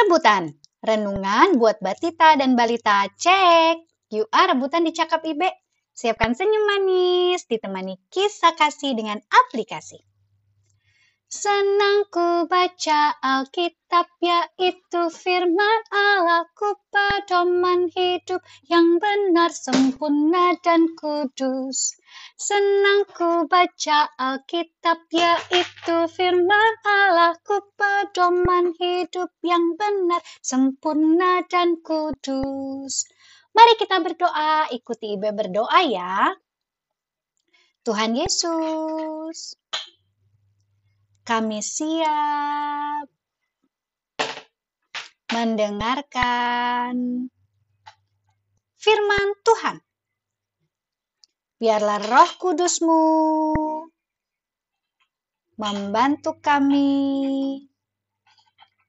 Rebutan. Renungan buat Batita dan Balita. Cek. Ah rebutan di Cakap Ibe. Siapkan senyum manis, ditemani kisah kasih dengan aplikasi. Senang ku baca Alkitab yaitu firman Allahku pedoman hidup yang benar, sempurna dan kudus. Senang ku baca Alkitab yaitu firman Allahku pedoman hidup yang benar, sempurna dan kudus. Mari kita berdoa, ikuti Ibe berdoa ya. Tuhan Yesus kami siap mendengarkan firman Tuhan. Biarlah roh kudusmu membantu kami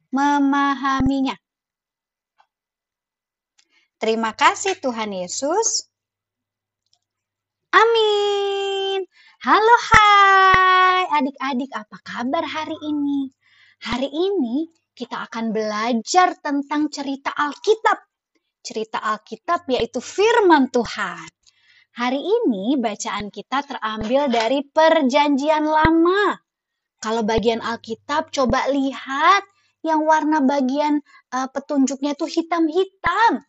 memahaminya. Terima kasih Tuhan Yesus. Amin. Halo hai adik-adik apa kabar hari ini? Hari ini kita akan belajar tentang cerita Alkitab. Cerita Alkitab yaitu firman Tuhan. Hari ini bacaan kita terambil dari perjanjian lama. Kalau bagian Alkitab coba lihat yang warna bagian uh, petunjuknya itu hitam-hitam.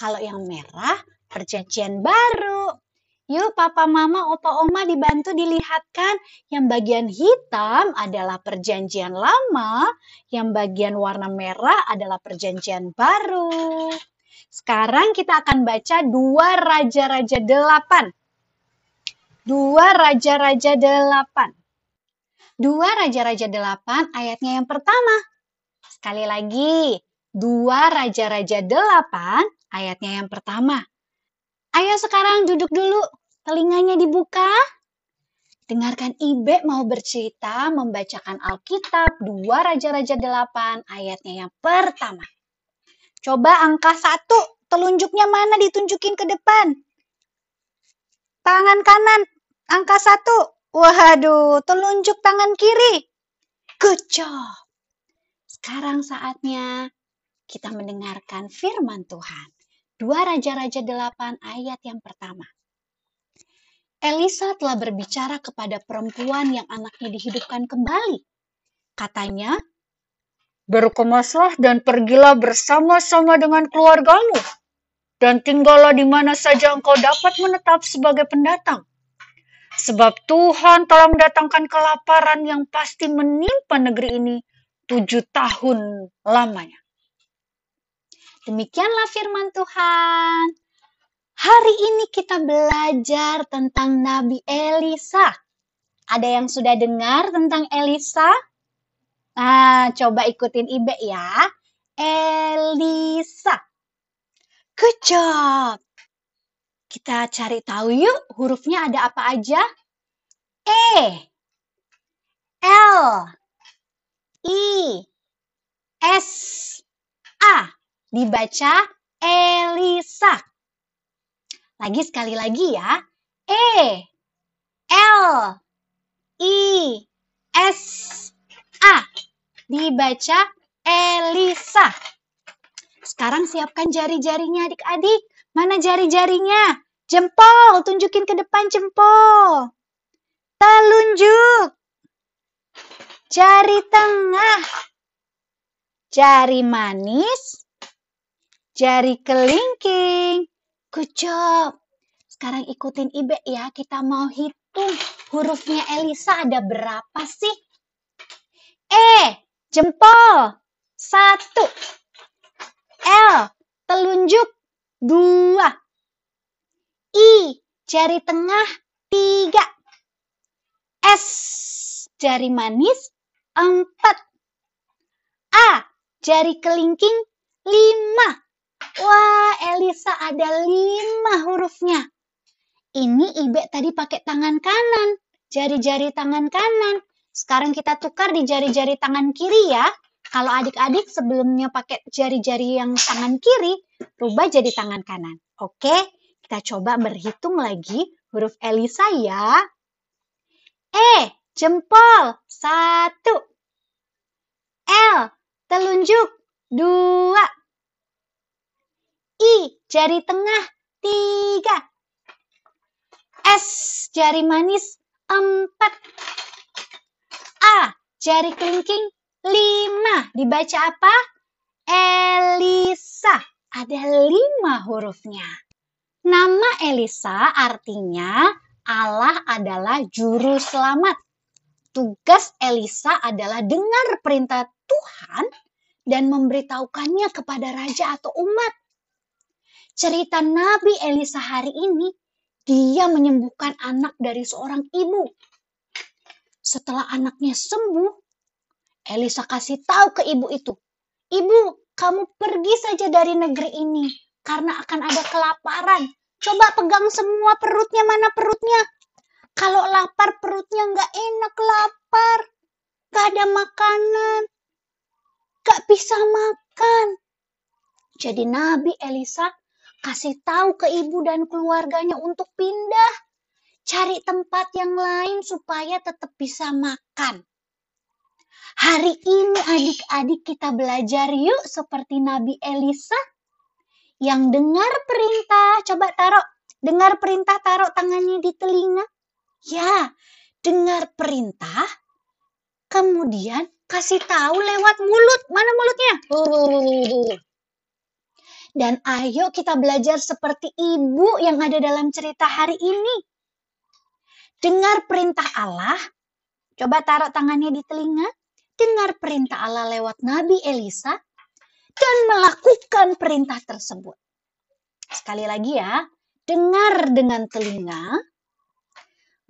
Kalau yang merah perjanjian baru. Yuk papa mama opa oma dibantu dilihatkan yang bagian hitam adalah perjanjian lama, yang bagian warna merah adalah perjanjian baru. Sekarang kita akan baca dua raja-raja delapan. Dua raja-raja delapan. Dua raja-raja delapan ayatnya yang pertama. Sekali lagi, dua raja-raja delapan ayatnya yang pertama. Ayo sekarang duduk dulu, telinganya dibuka. Dengarkan Ibe mau bercerita membacakan Alkitab 2 Raja-Raja 8 ayatnya yang pertama. Coba angka satu, telunjuknya mana ditunjukin ke depan? Tangan kanan, angka satu. Waduh, telunjuk tangan kiri. Good job. Sekarang saatnya kita mendengarkan firman Tuhan. 2 Raja-Raja 8 ayat yang pertama. Elisa telah berbicara kepada perempuan yang anaknya dihidupkan kembali. Katanya, Berkemaslah dan pergilah bersama-sama dengan keluargamu, dan tinggallah di mana saja engkau dapat menetap sebagai pendatang. Sebab Tuhan telah mendatangkan kelaparan yang pasti menimpa negeri ini tujuh tahun lamanya. Demikianlah firman Tuhan. Hari ini kita belajar tentang Nabi Elisa. Ada yang sudah dengar tentang Elisa? Nah, coba ikutin Ibe ya. Elisa. Good. Kita cari tahu yuk hurufnya ada apa aja. E, L, I, S, A dibaca Elisa. Lagi sekali lagi ya. E, L, I, S, A. Dibaca Elisa. Sekarang siapkan jari-jarinya adik-adik. Mana jari-jarinya? Jempol, tunjukin ke depan jempol. Telunjuk. Jari tengah. Jari manis jari kelingking. Good job. Sekarang ikutin Ibe ya, kita mau hitung hurufnya Elisa ada berapa sih? E, jempol, satu. L, telunjuk, dua. I, jari tengah, tiga. S, jari manis, empat. A, jari kelingking, lima. Wah, Elisa ada lima hurufnya. Ini Ibe tadi pakai tangan kanan, jari-jari tangan kanan. Sekarang kita tukar di jari-jari tangan kiri ya. Kalau adik-adik sebelumnya pakai jari-jari yang tangan kiri, rubah jadi tangan kanan. Oke, kita coba berhitung lagi huruf Elisa ya. E, jempol, satu. L, telunjuk, dua. I, jari tengah, tiga. S, jari manis, empat. A, jari kelingking, lima. Dibaca apa? Elisa. Ada lima hurufnya. Nama Elisa artinya Allah adalah juru selamat. Tugas Elisa adalah dengar perintah Tuhan dan memberitahukannya kepada raja atau umat. Cerita Nabi Elisa hari ini, dia menyembuhkan anak dari seorang ibu. Setelah anaknya sembuh, Elisa kasih tahu ke ibu itu, "Ibu, kamu pergi saja dari negeri ini karena akan ada kelaparan. Coba pegang semua perutnya, mana perutnya? Kalau lapar perutnya nggak enak lapar. Gak ada makanan. Gak bisa makan. Jadi Nabi Elisa kasih tahu ke ibu dan keluarganya untuk pindah. Cari tempat yang lain supaya tetap bisa makan. Hari ini adik-adik kita belajar yuk seperti Nabi Elisa yang dengar perintah. Coba taruh, dengar perintah taruh tangannya di telinga. Ya, dengar perintah, kemudian kasih tahu lewat mulut. Mana mulutnya? Dan ayo kita belajar seperti ibu yang ada dalam cerita hari ini. Dengar perintah Allah. Coba taruh tangannya di telinga dengar perintah Allah lewat Nabi Elisa dan melakukan perintah tersebut. Sekali lagi ya, dengar dengan telinga,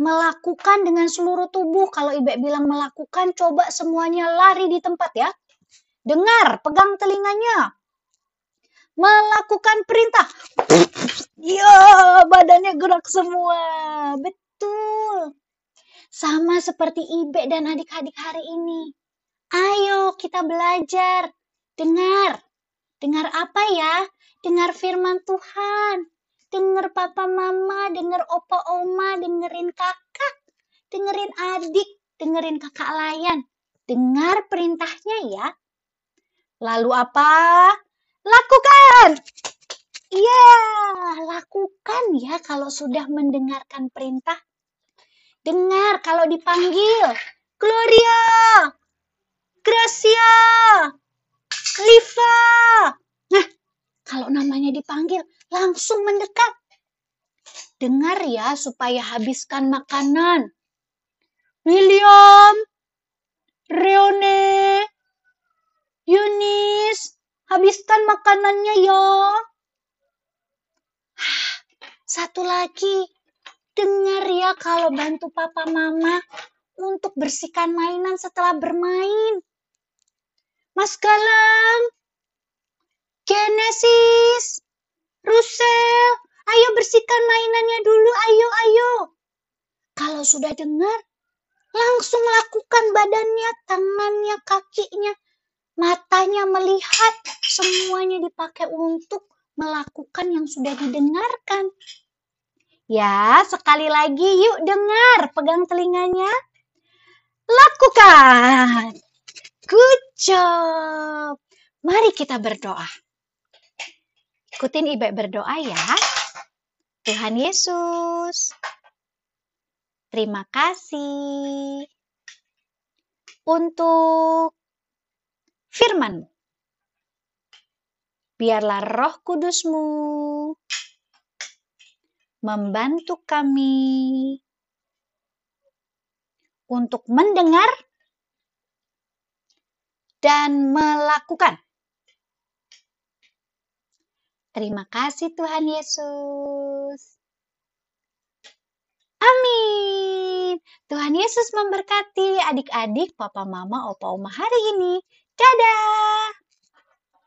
melakukan dengan seluruh tubuh. Kalau Ibe bilang melakukan, coba semuanya lari di tempat ya. Dengar, pegang telinganya. Melakukan perintah. Ya, badannya gerak semua. Betul. Sama seperti Ibe dan adik-adik hari ini. Ayo kita belajar. Dengar. Dengar apa ya? Dengar firman Tuhan. Dengar papa mama, dengar opa oma, dengerin kakak, dengerin adik, dengerin kakak layan. Dengar perintahnya ya. Lalu apa? Lakukan. Iya, lakukan ya kalau sudah mendengarkan perintah. Dengar kalau dipanggil. Gloria, Gracia, Liva. Nah, kalau namanya dipanggil, langsung mendekat. Dengar ya supaya habiskan makanan. William, Reone, Yunis, habiskan makanannya ya. Satu lagi, dengar ya kalau bantu papa mama untuk bersihkan mainan setelah bermain. Mas Galang, Genesis, Rusel, ayo bersihkan mainannya dulu, ayo, ayo. Kalau sudah dengar, langsung lakukan badannya, tangannya, kakinya, matanya melihat, semuanya dipakai untuk melakukan yang sudah didengarkan. Ya, sekali lagi yuk dengar, pegang telinganya. Lakukan. Good job. Mari kita berdoa. Ikutin Ibe berdoa ya. Tuhan Yesus, terima kasih untuk firman Biarlah roh kudusmu membantu kami untuk mendengar dan melakukan. Terima kasih Tuhan Yesus. Amin. Tuhan Yesus memberkati adik-adik, papa, mama, opa, oma hari ini. Dadah.